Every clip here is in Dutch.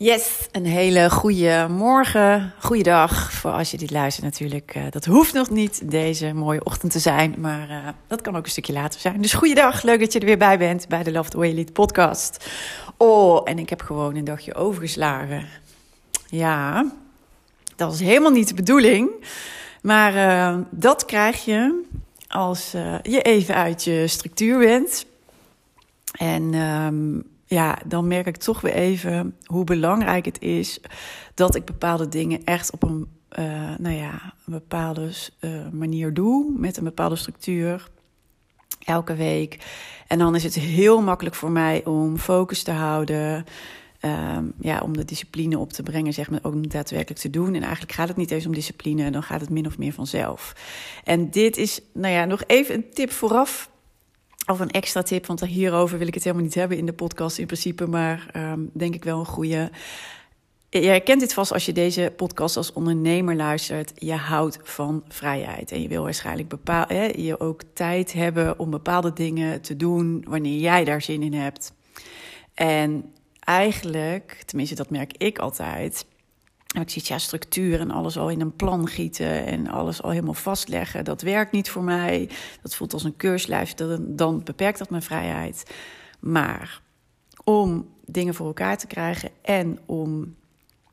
Yes, een hele goede morgen, goede dag voor als je dit luistert natuurlijk. Uh, dat hoeft nog niet deze mooie ochtend te zijn, maar uh, dat kan ook een stukje later zijn. Dus goeiedag, leuk dat je er weer bij bent bij de Love the Way Elite podcast. Oh, en ik heb gewoon een dagje overgeslagen. Ja, dat was helemaal niet de bedoeling. Maar uh, dat krijg je als je even uit je structuur bent. En... Um, ja, dan merk ik toch weer even hoe belangrijk het is dat ik bepaalde dingen echt op een, uh, nou ja, bepaalde uh, manier doe, met een bepaalde structuur, elke week. En dan is het heel makkelijk voor mij om focus te houden. Um, ja, om de discipline op te brengen, zeg maar, ook daadwerkelijk te doen. En eigenlijk gaat het niet eens om discipline, dan gaat het min of meer vanzelf. En dit is, nou ja, nog even een tip vooraf of een extra tip, want hierover wil ik het helemaal niet hebben in de podcast in principe, maar um, denk ik wel een goede. Jij kent dit vast als je deze podcast als ondernemer luistert. Je houdt van vrijheid en je wil waarschijnlijk bepaal, hè, je ook tijd hebben om bepaalde dingen te doen wanneer jij daar zin in hebt. En eigenlijk, tenminste dat merk ik altijd, ik zie ja, structuur en alles al in een plan gieten en alles al helemaal vastleggen. Dat werkt niet voor mij. Dat voelt als een keurslijf. Dan beperkt dat mijn vrijheid. Maar om dingen voor elkaar te krijgen en om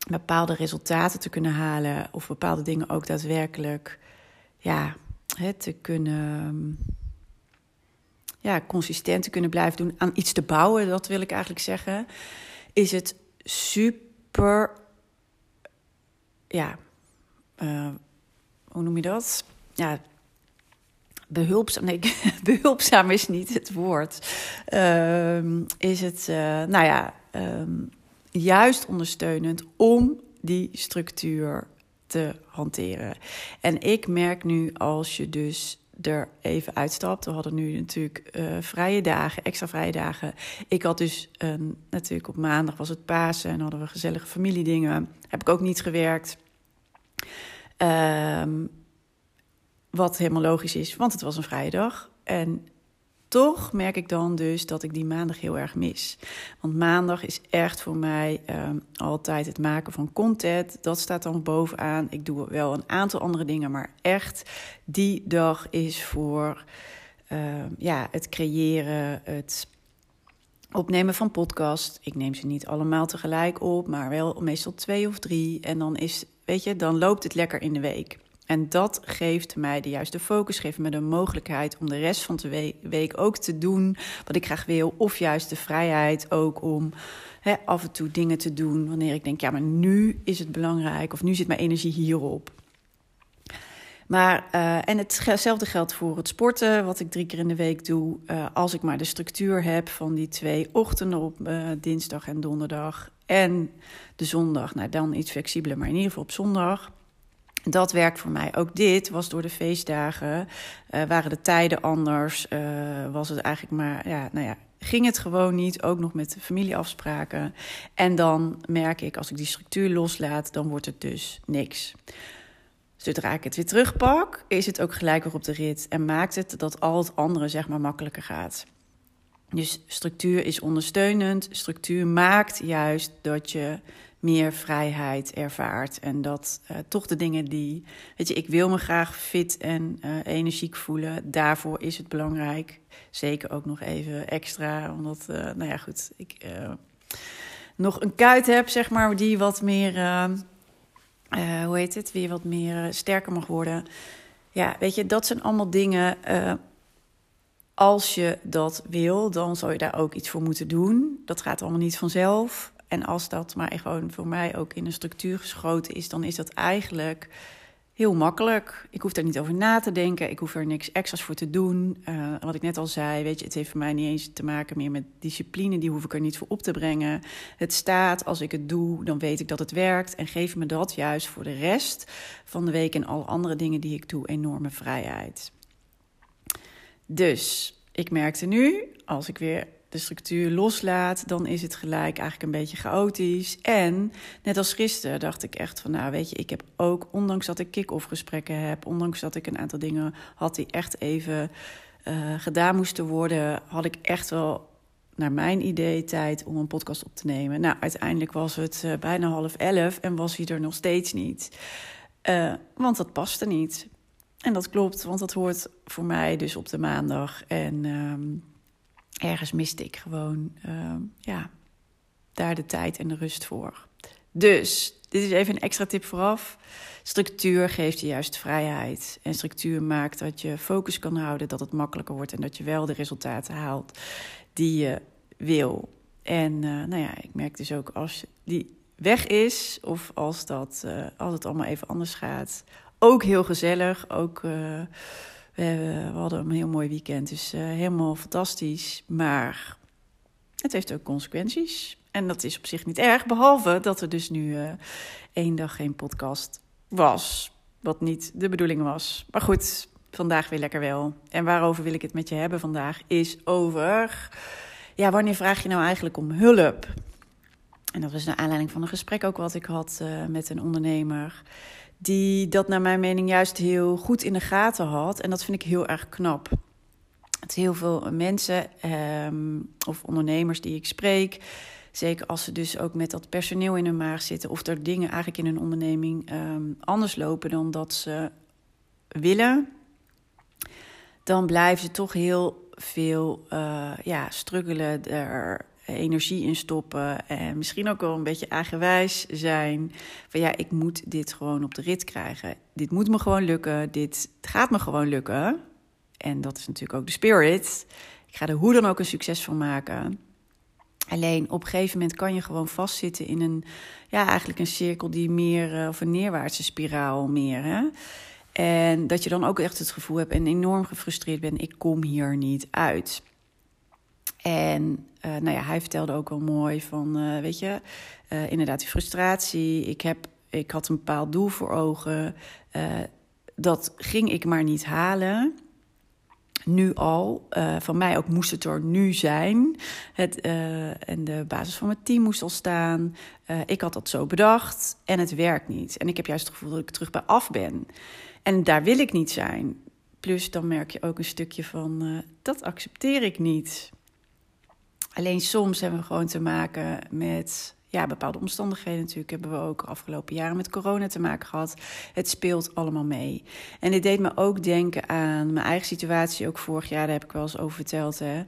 bepaalde resultaten te kunnen halen of bepaalde dingen ook daadwerkelijk ja, te kunnen ja, consistent te kunnen blijven doen aan iets te bouwen, dat wil ik eigenlijk zeggen, is het super ja, uh, hoe noem je dat? Ja, behulpzaam, nee, behulpzaam is niet het woord. Uh, is het, uh, nou ja, um, juist ondersteunend om die structuur te hanteren. En ik merk nu als je dus er even uitstapt. We hadden nu natuurlijk uh, vrije dagen, extra vrije dagen. Ik had dus natuurlijk op maandag was het Pasen en hadden we gezellige familiedingen. Heb ik ook niet gewerkt. Um, wat helemaal logisch is, want het was een vrije dag. En toch merk ik dan dus dat ik die maandag heel erg mis. Want maandag is echt voor mij um, altijd het maken van content. Dat staat dan bovenaan. Ik doe wel een aantal andere dingen, maar echt die dag is voor um, ja, het creëren, het opnemen van podcast. Ik neem ze niet allemaal tegelijk op, maar wel meestal twee of drie. En dan is weet je, dan loopt het lekker in de week. En dat geeft mij de juiste focus, geeft me de mogelijkheid om de rest van de week ook te doen wat ik graag wil. Of juist de vrijheid ook om af en toe dingen te doen wanneer ik denk, ja, maar nu is het belangrijk of nu zit mijn energie hierop. Maar, uh, en hetzelfde geldt voor het sporten, wat ik drie keer in de week doe. Uh, als ik maar de structuur heb van die twee ochtenden op uh, dinsdag en donderdag en de zondag, nou dan iets flexibeler, maar in ieder geval op zondag. Dat werkt voor mij. Ook dit was door de feestdagen, waren de tijden anders, was het eigenlijk maar, ja, nou ja, ging het gewoon niet, ook nog met familieafspraken. En dan merk ik, als ik die structuur loslaat, dan wordt het dus niks. Zodra ik het weer terugpak, is het ook gelijk weer op de rit en maakt het dat al het andere zeg maar makkelijker gaat. Dus structuur is ondersteunend. Structuur maakt juist dat je meer vrijheid ervaart. En dat uh, toch de dingen die. Weet je, ik wil me graag fit en uh, energiek voelen. Daarvoor is het belangrijk. Zeker ook nog even extra. Omdat, uh, nou ja, goed. Ik nog een kuit heb, zeg maar, die wat meer hoe heet het, weer wat meer sterker mag worden. Ja, weet je, dat zijn allemaal dingen. Als je dat wil, dan zou je daar ook iets voor moeten doen. Dat gaat allemaal niet vanzelf. En als dat maar gewoon voor mij ook in een structuur geschoten is, dan is dat eigenlijk heel makkelijk. Ik hoef daar niet over na te denken. Ik hoef er niks extra's voor te doen. Uh, wat ik net al zei, weet je, het heeft voor mij niet eens te maken meer met discipline. Die hoef ik er niet voor op te brengen. Het staat, als ik het doe, dan weet ik dat het werkt. En geef me dat juist voor de rest van de week en alle andere dingen die ik doe enorme vrijheid. Dus ik merkte nu, als ik weer de structuur loslaat, dan is het gelijk eigenlijk een beetje chaotisch. En net als gisteren dacht ik echt van, nou weet je, ik heb ook, ondanks dat ik kick-off gesprekken heb, ondanks dat ik een aantal dingen had die echt even uh, gedaan moesten worden, had ik echt wel naar mijn idee tijd om een podcast op te nemen. Nou, uiteindelijk was het uh, bijna half elf en was hij er nog steeds niet. Uh, want dat paste niet. En dat klopt, want dat hoort voor mij dus op de maandag. En um, ergens miste ik gewoon uh, ja, daar de tijd en de rust voor. Dus, dit is even een extra tip vooraf. Structuur geeft je juist vrijheid. En structuur maakt dat je focus kan houden, dat het makkelijker wordt en dat je wel de resultaten haalt die je wil. En uh, nou ja, ik merk dus ook als die weg is, of als, dat, uh, als het allemaal even anders gaat, ook heel gezellig. Ook. Uh, we, hadden een heel mooi weekend, dus uh, helemaal fantastisch. Maar het heeft ook consequenties. En dat is op zich niet erg, behalve dat er dus nu uh, één dag geen podcast was. Wat niet de bedoeling was. Maar goed, vandaag weer lekker wel. En waarover wil ik het met je hebben vandaag? Is over. Ja, wanneer vraag je nou eigenlijk om hulp? En dat was naar aanleiding van een gesprek ook wat ik had met een ondernemer die dat naar mijn mening juist heel goed in de gaten had. En dat vind ik heel erg knap. Het heel veel mensen um, of ondernemers die ik spreek, zeker als ze dus ook met dat personeel in hun maag zitten, of er dingen eigenlijk in hun onderneming um, anders lopen dan dat ze willen, dan blijven ze toch heel veel uh, ja, struggelen er energie in stoppen. En misschien ook wel een beetje eigenwijs zijn. Van ja, ik moet dit gewoon op de rit krijgen. Dit moet me gewoon lukken. Dit gaat me gewoon lukken. En dat is natuurlijk ook de spirit. Ik ga er hoe dan ook een succes van maken. Alleen op een gegeven moment kan je gewoon vastzitten in een, ja, eigenlijk een cirkel die meer, uh, of een neerwaartse spiraal meer. Hè? En dat je dan ook echt het gevoel hebt en enorm gefrustreerd bent: ik kom hier niet uit. En uh, nou ja, hij vertelde ook wel mooi van, uh, weet je, uh, inderdaad die frustratie. Ik, heb, ik had een bepaald doel voor ogen. dat ging ik maar niet halen. Nu al. van mij ook moest het er nu zijn. Het, en de basis van mijn team moest al staan. ik had dat zo bedacht en het werkt niet. En ik heb juist het gevoel dat ik terug bij af ben. En daar wil ik niet zijn. Plus dan merk je ook een stukje van, dat accepteer ik niet. Alleen soms hebben we gewoon te maken met ja, bepaalde omstandigheden. Natuurlijk hebben we ook afgelopen jaren met corona te maken gehad. Het speelt allemaal mee. En dit deed me ook denken aan mijn eigen situatie, ook vorig jaar, daar heb ik wel eens over verteld. Hè.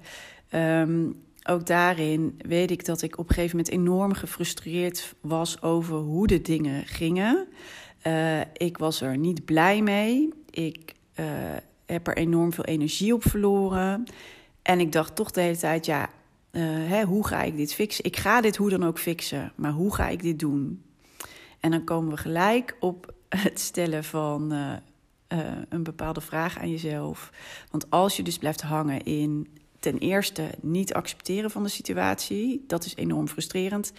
Um, ook daarin weet ik dat ik op een gegeven moment enorm gefrustreerd was over hoe de dingen gingen. Uh, ik was er niet blij mee. Ik uh, heb er enorm veel energie op verloren. En ik dacht toch de hele tijd, ja, uh, hè, hoe ga ik dit fixen? Ik ga dit hoe dan ook fixen, maar hoe ga ik dit doen? En dan komen we gelijk op het stellen van uh, uh, een bepaalde vraag aan jezelf. Want als je dus blijft hangen in ten eerste niet accepteren van de situatie, dat is enorm frustrerend.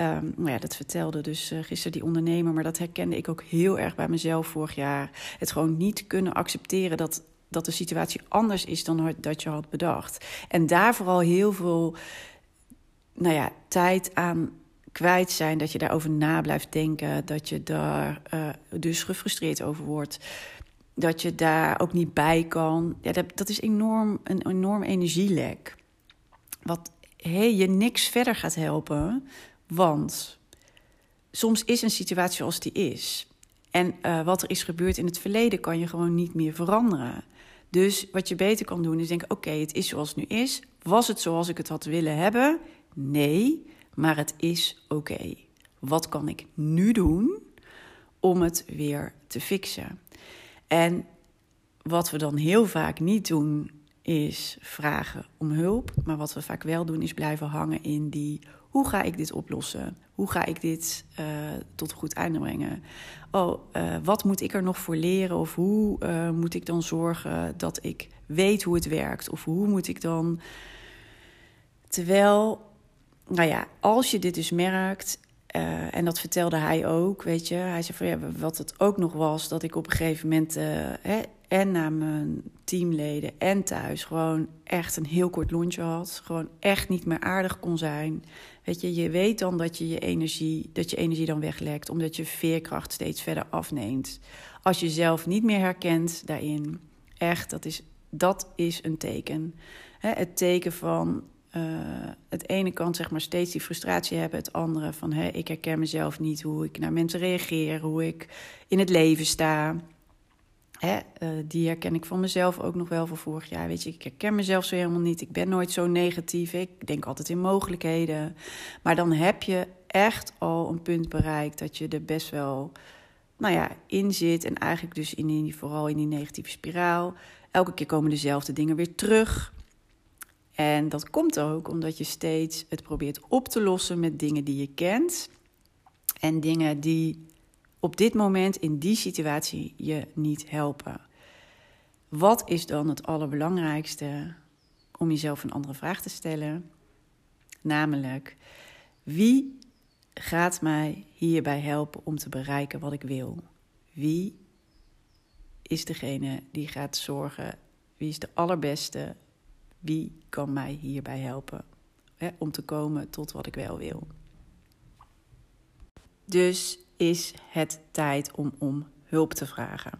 Um, nou ja, dat vertelde dus gisteren die ondernemer, maar dat herkende ik ook heel erg bij mezelf vorig jaar. Het gewoon niet kunnen accepteren dat dat de situatie anders is dan dat je had bedacht. En daar vooral heel veel nou ja, tijd aan kwijt zijn. Dat je daarover na blijft denken. Dat je daar uh, dus gefrustreerd over wordt. Dat je daar ook niet bij kan. Ja, dat, dat is enorm, een enorm energielek. Wat je niks verder gaat helpen. Want soms is een situatie zoals die is. En uh, wat er is gebeurd in het verleden kan je gewoon niet meer veranderen. Dus wat je beter kan doen is denken: oké, het is zoals het nu is. Was het zoals ik het had willen hebben? Nee, maar het is oké. Wat kan ik nu doen om het weer te fixen? En wat we dan heel vaak niet doen, is vragen om hulp. Maar wat we vaak wel doen is blijven hangen in die hoe ga ik dit oplossen? Hoe ga ik dit uh, tot een goed einde brengen? Oh, uh, wat moet ik er nog voor leren? Of hoe uh, moet ik dan zorgen dat ik weet hoe het werkt? Of hoe moet ik dan. Terwijl, nou ja, als je dit dus merkt. en dat vertelde hij ook, weet je. Hij zei van ja, wat het ook nog was, dat ik op een gegeven moment hè, en naar mijn teamleden en thuis gewoon echt een heel kort lontje had. Gewoon echt niet meer aardig kon zijn. Weet je, je weet dan dat je je energie, dat je energie dan weglekt, omdat je veerkracht steeds verder afneemt. Als je jezelf niet meer herkent daarin, echt, dat is, dat is een teken. het teken van uh, het ene kant zeg maar steeds die frustratie hebben, het andere van hè, ik herken mezelf niet, hoe ik naar mensen reageer, hoe ik in het leven sta. Uh, die herken ik van mezelf ook nog wel van vorig jaar. Weet je, ik herken mezelf zo helemaal niet. Ik ben nooit zo negatief. Ik denk altijd in mogelijkheden. Maar dan heb je echt al een punt bereikt dat je er best wel nou ja, in zit. En eigenlijk dus in die, vooral in die negatieve spiraal. Elke keer komen dezelfde dingen weer terug. En dat komt ook omdat je steeds het probeert op te lossen met dingen die je kent. En dingen die op dit moment in die situatie je niet helpen. Wat is dan het allerbelangrijkste om jezelf een andere vraag te stellen? Namelijk, wie gaat mij hierbij helpen om te bereiken wat ik wil? Wie is degene die gaat zorgen? Wie is de allerbeste? Wie kan mij hierbij helpen hè, om te komen tot wat ik wel wil? Dus is het tijd om om hulp te vragen.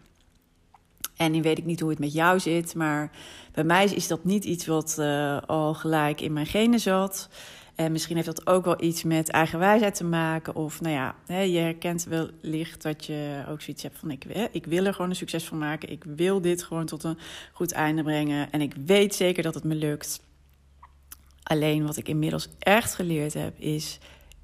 En nu weet ik niet hoe het met jou zit, maar bij mij is dat niet iets wat uh, al gelijk in mijn genen zat. En misschien heeft dat ook wel iets met eigen wijsheid te maken. Of nou ja, je herkent wellicht dat je ook zoiets hebt van: ik, ik wil er gewoon een succes van maken. Ik wil dit gewoon tot een goed einde brengen. En ik weet zeker dat het me lukt. Alleen wat ik inmiddels echt geleerd heb, is: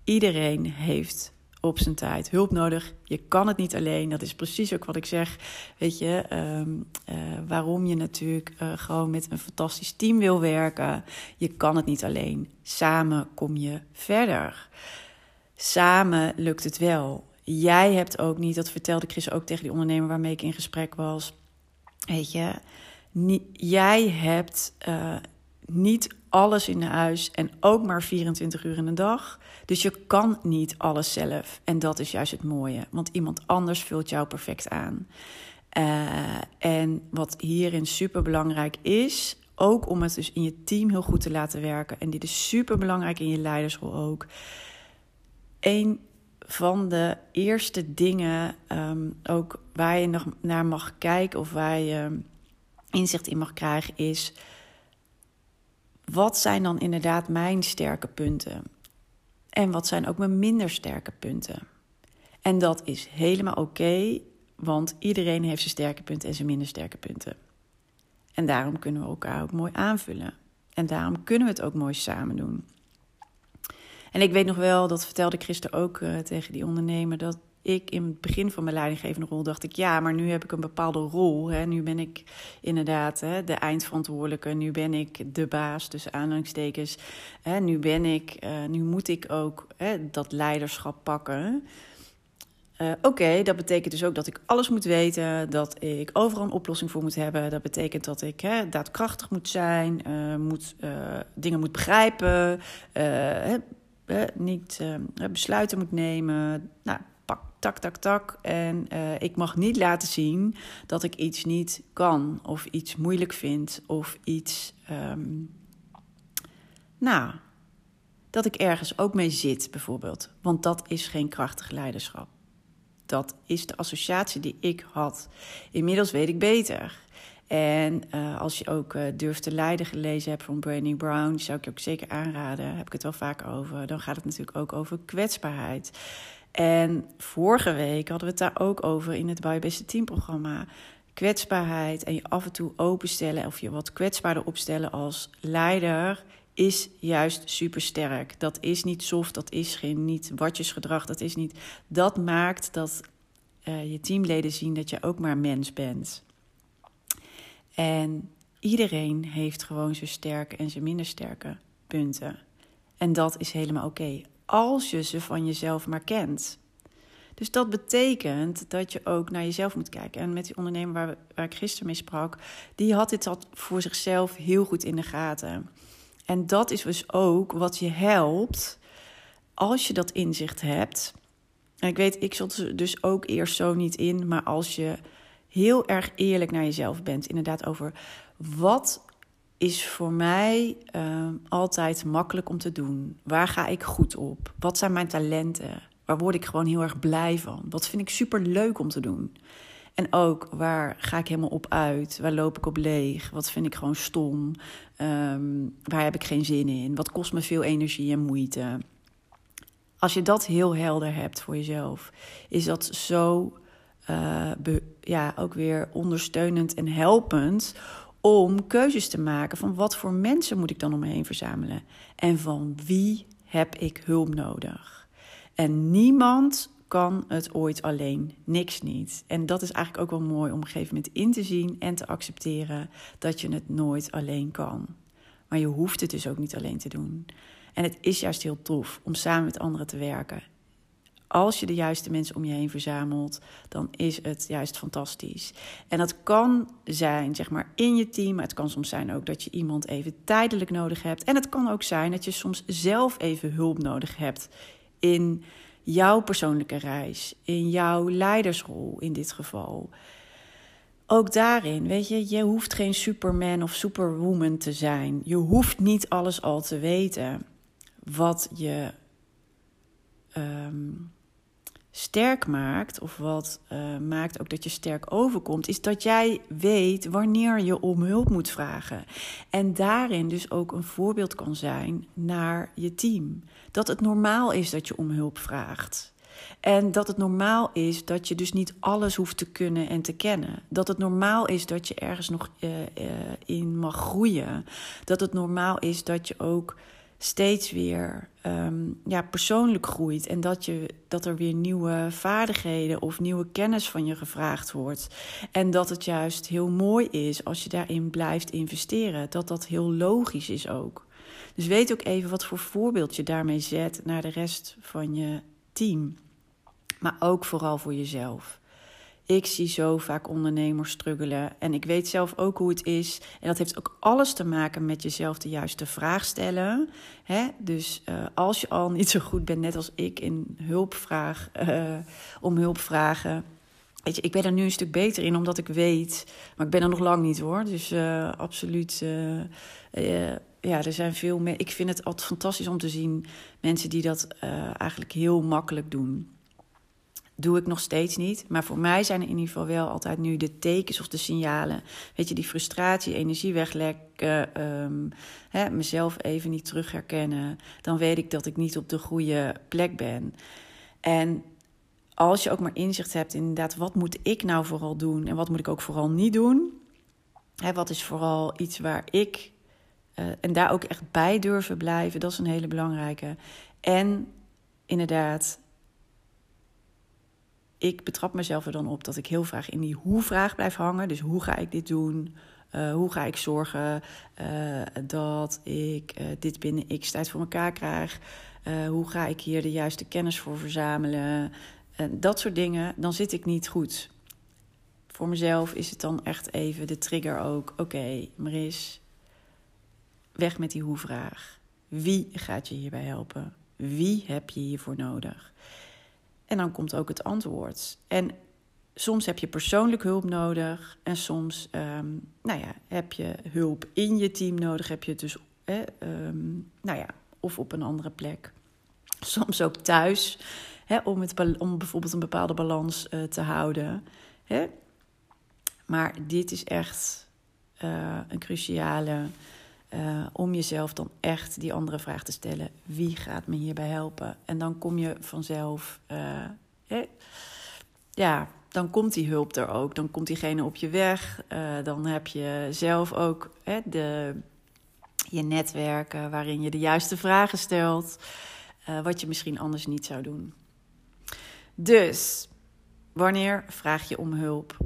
iedereen heeft op zijn tijd hulp nodig. Je kan het niet alleen. Dat is precies ook wat ik zeg. Weet je, ehm, eh, waarom je natuurlijk uh, gewoon met een fantastisch team wil werken. Je kan het niet alleen. Samen kom je verder. Samen lukt het wel. Jij hebt ook niet, dat vertelde Chris ook tegen die ondernemer waarmee ik in gesprek was. Weet je, niet, jij hebt uh, niet alles in huis en ook maar 24 uur in een dag. Dus je kan niet alles zelf. En dat is juist het mooie, want iemand anders vult jou perfect aan. Uh, en wat hierin super belangrijk is, ook om het dus in je team heel goed te laten werken. En dit is super belangrijk in je leidersrol ook. Een van de eerste dingen, um, ook waar je nog naar mag kijken of waar je inzicht in mag krijgen, is wat zijn dan inderdaad mijn sterke punten? En wat zijn ook mijn minder sterke punten? En dat is helemaal oké, want iedereen heeft zijn sterke punten en zijn minder sterke punten. En daarom kunnen we elkaar ook mooi aanvullen. En daarom kunnen we het ook mooi samen doen. En ik weet nog wel, dat vertelde Christen ook uh, tegen die ondernemer, dat ik in het begin van mijn leidinggevende rol dacht ik, ja, maar nu heb ik een bepaalde rol. Hè. Nu ben ik inderdaad hè, de eindverantwoordelijke, nu ben ik de baas, tussen aanhalingstekens. Hè. Nu ben ik, uh, nu moet ik ook hè, dat leiderschap pakken. Uh, Oké, dat betekent dus ook dat ik alles moet weten, dat ik overal een oplossing voor moet hebben. Dat betekent dat ik hè, daadkrachtig moet zijn, uh, moet, dingen moet begrijpen, niet besluiten moet nemen. Nou, tak, tak, tak. En uh, ik mag niet laten zien dat ik iets niet kan, of iets moeilijk vind, of iets. Um, nou, dat ik ergens ook mee zit, bijvoorbeeld. Want dat is geen krachtig leiderschap. Dat is de associatie die ik had. Inmiddels weet ik beter. En uh, als je ook uh, Durft te Leiden gelezen hebt van Brené Brown, die zou ik je ook zeker aanraden. Heb ik het wel vaak over. Dan gaat het natuurlijk ook over kwetsbaarheid. En vorige week hadden we het daar ook over in het Bij Beste Team programma. Kwetsbaarheid en je af en toe openstellen of je wat kwetsbaarder opstellen als leider is juist super sterk. Dat is niet soft, dat is geen niet watjesgedrag, dat is niet. Dat maakt dat uh, je teamleden zien dat je ook maar mens bent. En Iedereen heeft gewoon zijn sterke en zijn minder sterke punten. En dat is helemaal oké. Als je ze van jezelf maar kent. Dus dat betekent dat je ook naar jezelf moet kijken. En met die ondernemer waar, waar ik gisteren mee sprak, die had dit al voor zichzelf heel goed in de gaten. En dat is dus ook wat je helpt als je dat inzicht hebt. En ik weet, ik zat dus ook eerst zo niet in, maar als je heel erg eerlijk naar jezelf bent, inderdaad over wat is voor mij uh, altijd makkelijk om te doen. Waar ga ik goed op? Wat zijn mijn talenten? Waar word ik gewoon heel erg blij van? Wat vind ik super leuk om te doen? En ook waar ga ik helemaal op uit? Waar loop ik op leeg? Wat vind ik gewoon stom? Um, waar heb ik geen zin in? Wat kost me veel energie en moeite? Als je dat heel helder hebt voor jezelf, is dat zo uh, ja, ook weer ondersteunend en helpend om keuzes te maken van wat voor mensen moet ik dan om me heen verzamelen en van wie heb ik hulp nodig. En niemand kan het ooit alleen, niks niet. En dat is eigenlijk ook wel mooi om op een gegeven moment in te zien en te accepteren dat je het nooit alleen kan. Maar je hoeft het dus ook niet alleen te doen. En het is juist heel tof om samen met anderen te werken als je de juiste mensen om je heen verzamelt, dan is het juist fantastisch. En dat kan zijn, zeg maar, in je team. Maar het kan soms zijn ook dat je iemand even tijdelijk nodig hebt. En het kan ook zijn dat je soms zelf even hulp nodig hebt in jouw persoonlijke reis, in jouw leidersrol in dit geval. Ook daarin, weet je, je hoeft geen superman of superwoman te zijn. Je hoeft niet alles al te weten. Wat je um, sterk maakt, of wat uh, maakt ook dat je sterk overkomt, is dat jij weet wanneer je om hulp moet vragen. En daarin dus ook een voorbeeld kan zijn naar je team. Dat het normaal is dat je om hulp vraagt. En dat het normaal is dat je dus niet alles hoeft te kunnen en te kennen. Dat het normaal is dat je ergens nog uh, uh, in mag groeien. Dat het normaal is dat je ook steeds weer um, ja, persoonlijk groeit. En dat, je, dat er weer nieuwe vaardigheden of nieuwe kennis van je gevraagd wordt. En dat het juist heel mooi is als je daarin blijft investeren. Dat dat heel logisch is ook. Dus weet ook even wat voor voorbeeld je daarmee zet naar de rest van je team. Maar ook vooral voor jezelf. Ik zie zo vaak ondernemers struggelen. En ik weet zelf ook hoe het is. En dat heeft ook alles te maken met jezelf de juiste vraag stellen. Hè? Dus uh, als je al niet zo goed bent, net als ik, in hulpvraag, uh, om hulp vragen. Weet je, ik ben er nu een stuk beter in, omdat ik weet. Maar ik ben er nog lang niet hoor. Dus uh, absoluut. ja, er zijn veel meer. Ik vind het altijd fantastisch om te zien mensen die dat eigenlijk heel makkelijk doen doe ik nog steeds niet. Maar voor mij zijn er in ieder geval wel altijd nu de tekens of de signalen. Weet je, die frustratie, energie weglekken, um, hè, mezelf even niet terug herkennen. Dan weet ik dat ik niet op de goede plek ben. En als je ook maar inzicht hebt, inderdaad, wat moet ik nou vooral doen en wat moet ik ook vooral niet doen? Hè, wat is vooral iets waar ik. Uh, en daar ook echt bij durven blijven, dat is een hele belangrijke. En inderdaad, ik betrap mezelf er dan op dat ik heel vaak in die hoe-vraag blijf hangen. Dus hoe ga ik dit doen? Uh, hoe ga ik zorgen uh, dat ik uh, dit binnen x tijd voor elkaar krijg? hoe ga ik hier de juiste kennis voor verzamelen? dat soort dingen, dan zit ik niet goed. Voor mezelf is het dan echt even de trigger ook. Oké, okay, Maris, weg met die hoe-vraag. Wie gaat je hierbij helpen? Wie heb je hiervoor nodig? En dan komt ook het antwoord. En soms heb je persoonlijk hulp nodig. En soms um, nou ja, heb je hulp in je team nodig. Heb je het dus um, nou ja, of op een andere plek. Soms ook thuis. Hè, om, het, om bijvoorbeeld een bepaalde balans uh, te houden. Hè? Maar dit is echt uh, een cruciale uh, om jezelf dan echt die andere vraag te stellen: wie gaat me hierbij helpen? En dan kom je vanzelf, uh, ja, dan komt die hulp er ook. Dan komt diegene op je weg. Uh, dan heb je zelf ook de, je netwerken waarin je de juiste vragen stelt, wat je misschien anders niet zou doen. Dus wanneer vraag je om hulp?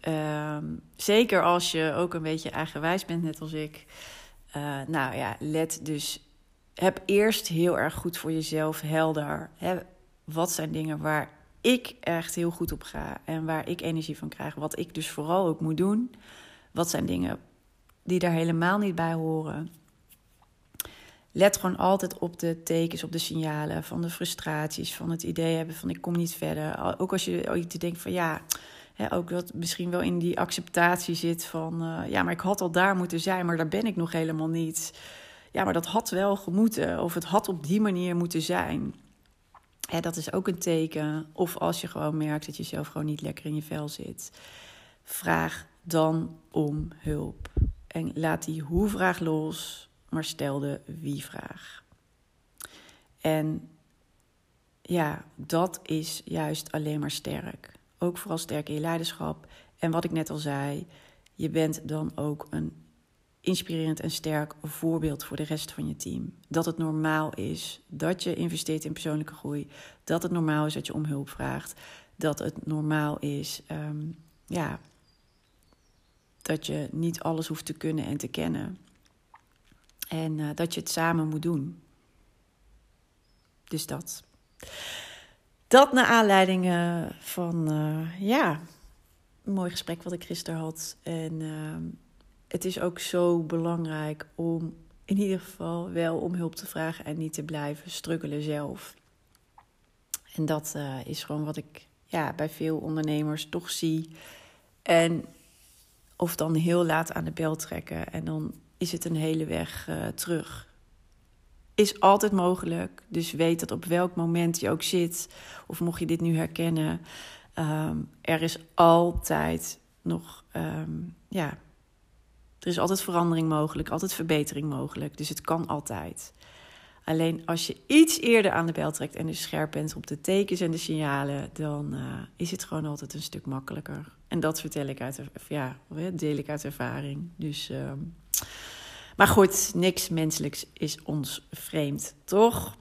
Ehm, zeker als je ook een beetje eigenwijs bent, net als ik. Uh, nou ja, let dus. Heb eerst heel erg goed voor jezelf helder. Hè, wat zijn dingen waar ik echt heel goed op ga en waar ik energie van krijg. Wat ik dus vooral ook moet doen. Wat zijn dingen die daar helemaal niet bij horen. Let gewoon altijd op de tekens, op de signalen van de frustraties, van het idee hebben van ik kom niet verder. Ook als je ooit denkt van ja, ook dat misschien wel in die acceptatie zit van uh, ja, maar ik had al daar moeten zijn, maar daar ben ik nog helemaal niet. Ja, maar dat had wel gemoeten of het had op die manier moeten zijn. Dat is ook een teken. Of als je gewoon merkt dat je zelf gewoon niet lekker in je vel zit, vraag dan om hulp. En laat die hoe-vraag los, maar stel de wie-vraag. En ja, dat is juist alleen maar sterk. Ook vooral sterk in je leiderschap. En wat ik net al zei, je bent dan ook een inspirerend en sterk voorbeeld voor de rest van je team. Dat het normaal is dat je investeert in persoonlijke groei. Dat het normaal is dat je om hulp vraagt. Dat het normaal is ehm, ja, dat je niet alles hoeft te kunnen en te kennen. En uh, dat je het samen moet doen. Dus dat. Dat naar aanleiding uh, van, uh, ja, een mooi gesprek wat ik gisteren had. En ehm, het is ook zo belangrijk om in ieder geval wel om hulp te vragen en niet te blijven struggelen zelf. En dat is gewoon wat ik ja, bij veel ondernemers toch zie. En of dan heel laat aan de bel trekken en dan is het een hele weg terug. Is altijd mogelijk. Dus weet dat op welk moment je ook zit, of mocht je dit nu herkennen, um, er is altijd nog, um, ja, er is altijd verandering mogelijk, altijd verbetering mogelijk. Dus het kan altijd. Alleen als je iets eerder aan de bel trekt en dus scherp bent op de tekens en de signalen, dan uh, is het gewoon altijd een stuk makkelijker. En dat vertel ik uit, ja, deel ik uit ervaring. Dus, uh, maar goed, niks menselijks is ons vreemd, toch?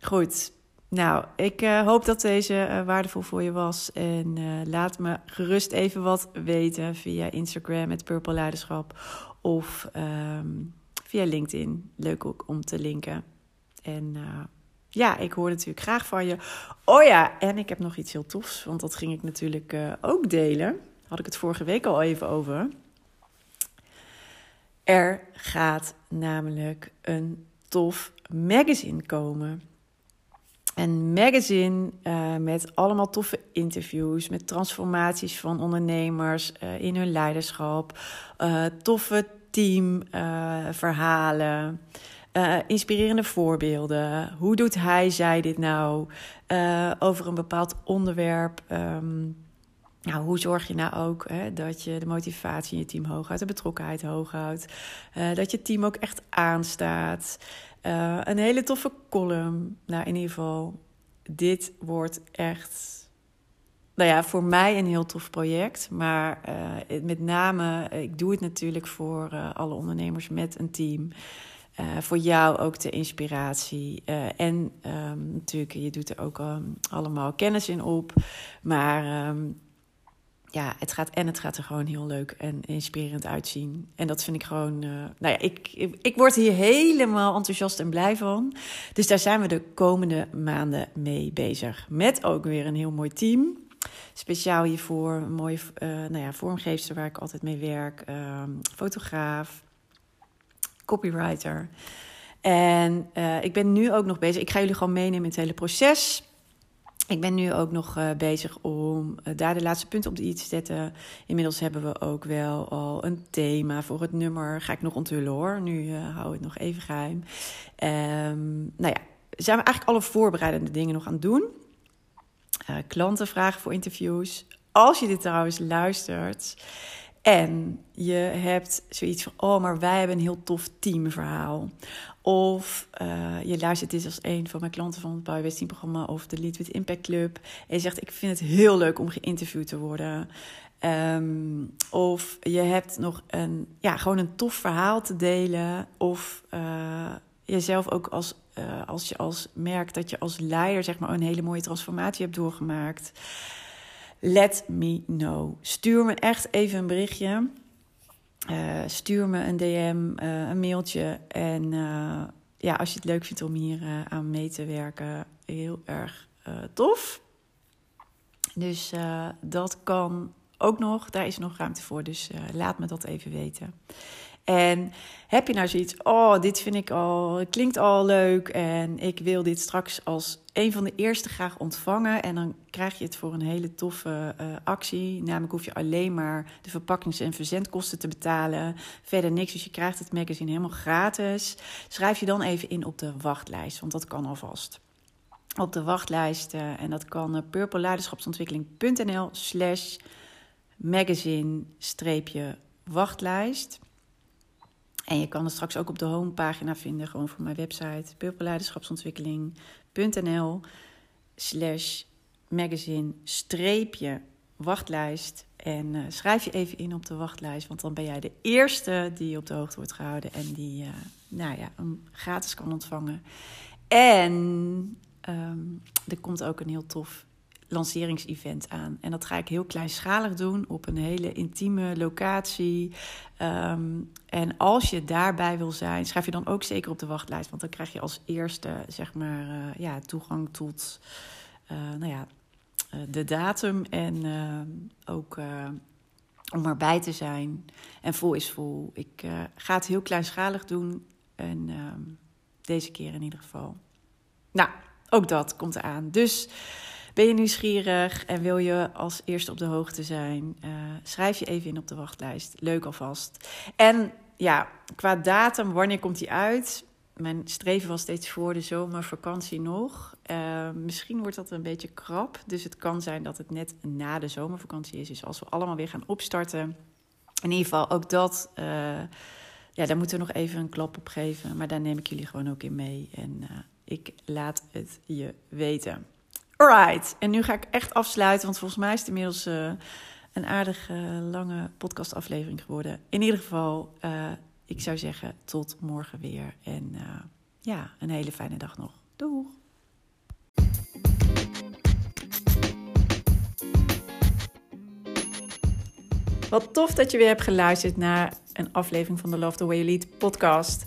Goed. Nou, ik uh, hoop dat deze uh, waardevol voor je was. En laat me gerust even wat weten via Instagram, het Purple Leiderschap. Of um, via LinkedIn. Leuk ook om te linken. En ja, ik hoor natuurlijk graag van je. Oh ja, en ik heb nog iets heel tofs, want dat ging ik natuurlijk ook delen. Had ik het vorige week al even over. Er gaat namelijk een tof magazine komen. Een magazine uh, met allemaal toffe interviews, met transformaties van ondernemers uh, in hun leiderschap, uh, toffe teamverhalen. Inspirerende voorbeelden. Hoe doet hij, zij dit nou? Over een bepaald onderwerp. Um, nou, hoe zorg je nou ook hè, dat je de motivatie in je team hoog houdt, de betrokkenheid hoog houdt, uh, dat je team ook echt aanstaat. een hele toffe column. Nou, in ieder geval, dit wordt echt, nou ja, voor mij een heel tof project. Maar met name, ik doe het natuurlijk voor alle ondernemers met een team. Uh, voor jou ook de inspiratie. Uh, en um, natuurlijk, je doet er ook um, allemaal kennis in op. Maar um, ja, het gaat en het gaat er gewoon heel leuk en inspirerend uitzien. En dat vind ik gewoon. Uh, nou ja, ik, ik, word hier helemaal enthousiast en blij van. Dus daar zijn we de komende maanden mee bezig. Met ook weer een heel mooi team. Speciaal hiervoor een mooie nou ja, vormgeefster waar ik altijd mee werk. fotograaf copywriter. En uh, ik ben nu ook nog bezig. Ik ga jullie gewoon meenemen in het hele proces. Ik ben nu ook nog uh, bezig om uh, daar de laatste punten op de i te zetten. Inmiddels hebben we ook wel al een thema voor het nummer. Ga ik nog onthullen hoor. Nu hou ik het nog even geheim. Um, nou ja, zijn we eigenlijk alle voorbereidende dingen nog aan het doen. klanten vragen voor interviews. Als je dit trouwens luistert en je hebt zoiets van, oh, maar wij hebben een heel tof teamverhaal. Of uh, je luistert dit als een van mijn klanten van het Team programma of de Lead with Impact Club. En je zegt, ik vind het heel leuk om geïnterviewd te worden. Um, of je hebt nog een, ja, gewoon een tof verhaal te delen. Of uh, jezelf ook als, uh, als je als merkt dat je als leider zeg maar een hele mooie transformatie hebt doorgemaakt let me know. Stuur me echt even een berichtje. Uh, stuur me een DM, uh, een mailtje. En uh, ja, als je het leuk vindt om hier aan mee te werken, heel erg tof. Dus dat kan ook nog. Daar is nog ruimte voor. Dus laat me dat even weten. En heb je nou zoiets, oh, dit vind ik al, klinkt al leuk en ik wil dit straks als een van de eerste graag ontvangen. En dan krijg je het voor een hele toffe uh, actie. Namelijk hoef je alleen maar de verpakkings- en verzendkosten te betalen. Verder niks, dus je krijgt het magazine helemaal gratis. Schrijf je dan even in op de wachtlijst, want dat kan alvast. Op de wachtlijst, uh, en dat kan uh, purpleleiderschapsontwikkeling.nl slash magazine-wachtlijst. En je kan het straks ook op de homepagina vinden, gewoon voor mijn website, purpleleiderschapsontwikkeling.nl slash magazine streepje wachtlijst. En uh, schrijf je even in op de wachtlijst, want dan ben jij de eerste die op de hoogte wordt gehouden en die uh, nou ja, hem gratis kan ontvangen. En um, er komt ook een heel tof lanceringsevent aan. En dat ga ik heel kleinschalig doen op een hele intieme locatie. Um, en als je daarbij wil zijn, schrijf je dan ook zeker op de wachtlijst. Want dan krijg je als eerste zeg maar, uh, ja, toegang tot uh, nou ja, uh, de datum. En ook om erbij te zijn. En vol is vol. Ik ga het heel kleinschalig doen. En ehm, deze keer in ieder geval. Nou, ook dat komt eraan. Dus ben je nieuwsgierig en wil je als eerste op de hoogte zijn? Uh, schrijf je even in op de wachtlijst. Leuk alvast. En ja, qua datum, wanneer komt die uit? Mijn streven was steeds voor de zomervakantie nog. Uh, misschien wordt dat een beetje krap. Dus het kan zijn dat het net na de zomervakantie is. Dus als we allemaal weer gaan opstarten. In ieder geval ook dat. Uh, ja, daar moeten we nog even een klap op geven. Maar daar neem ik jullie gewoon ook in mee. En ik laat het je weten. Alright, en nu ga ik echt afsluiten, want volgens mij is het inmiddels uh, een aardig uh, lange podcastaflevering geworden. In ieder geval, uh, ik zou zeggen tot morgen weer. En ja, een hele fijne dag nog. Doeg! Wat tof dat je weer hebt geluisterd naar een aflevering van de Love the Way You Lead podcast.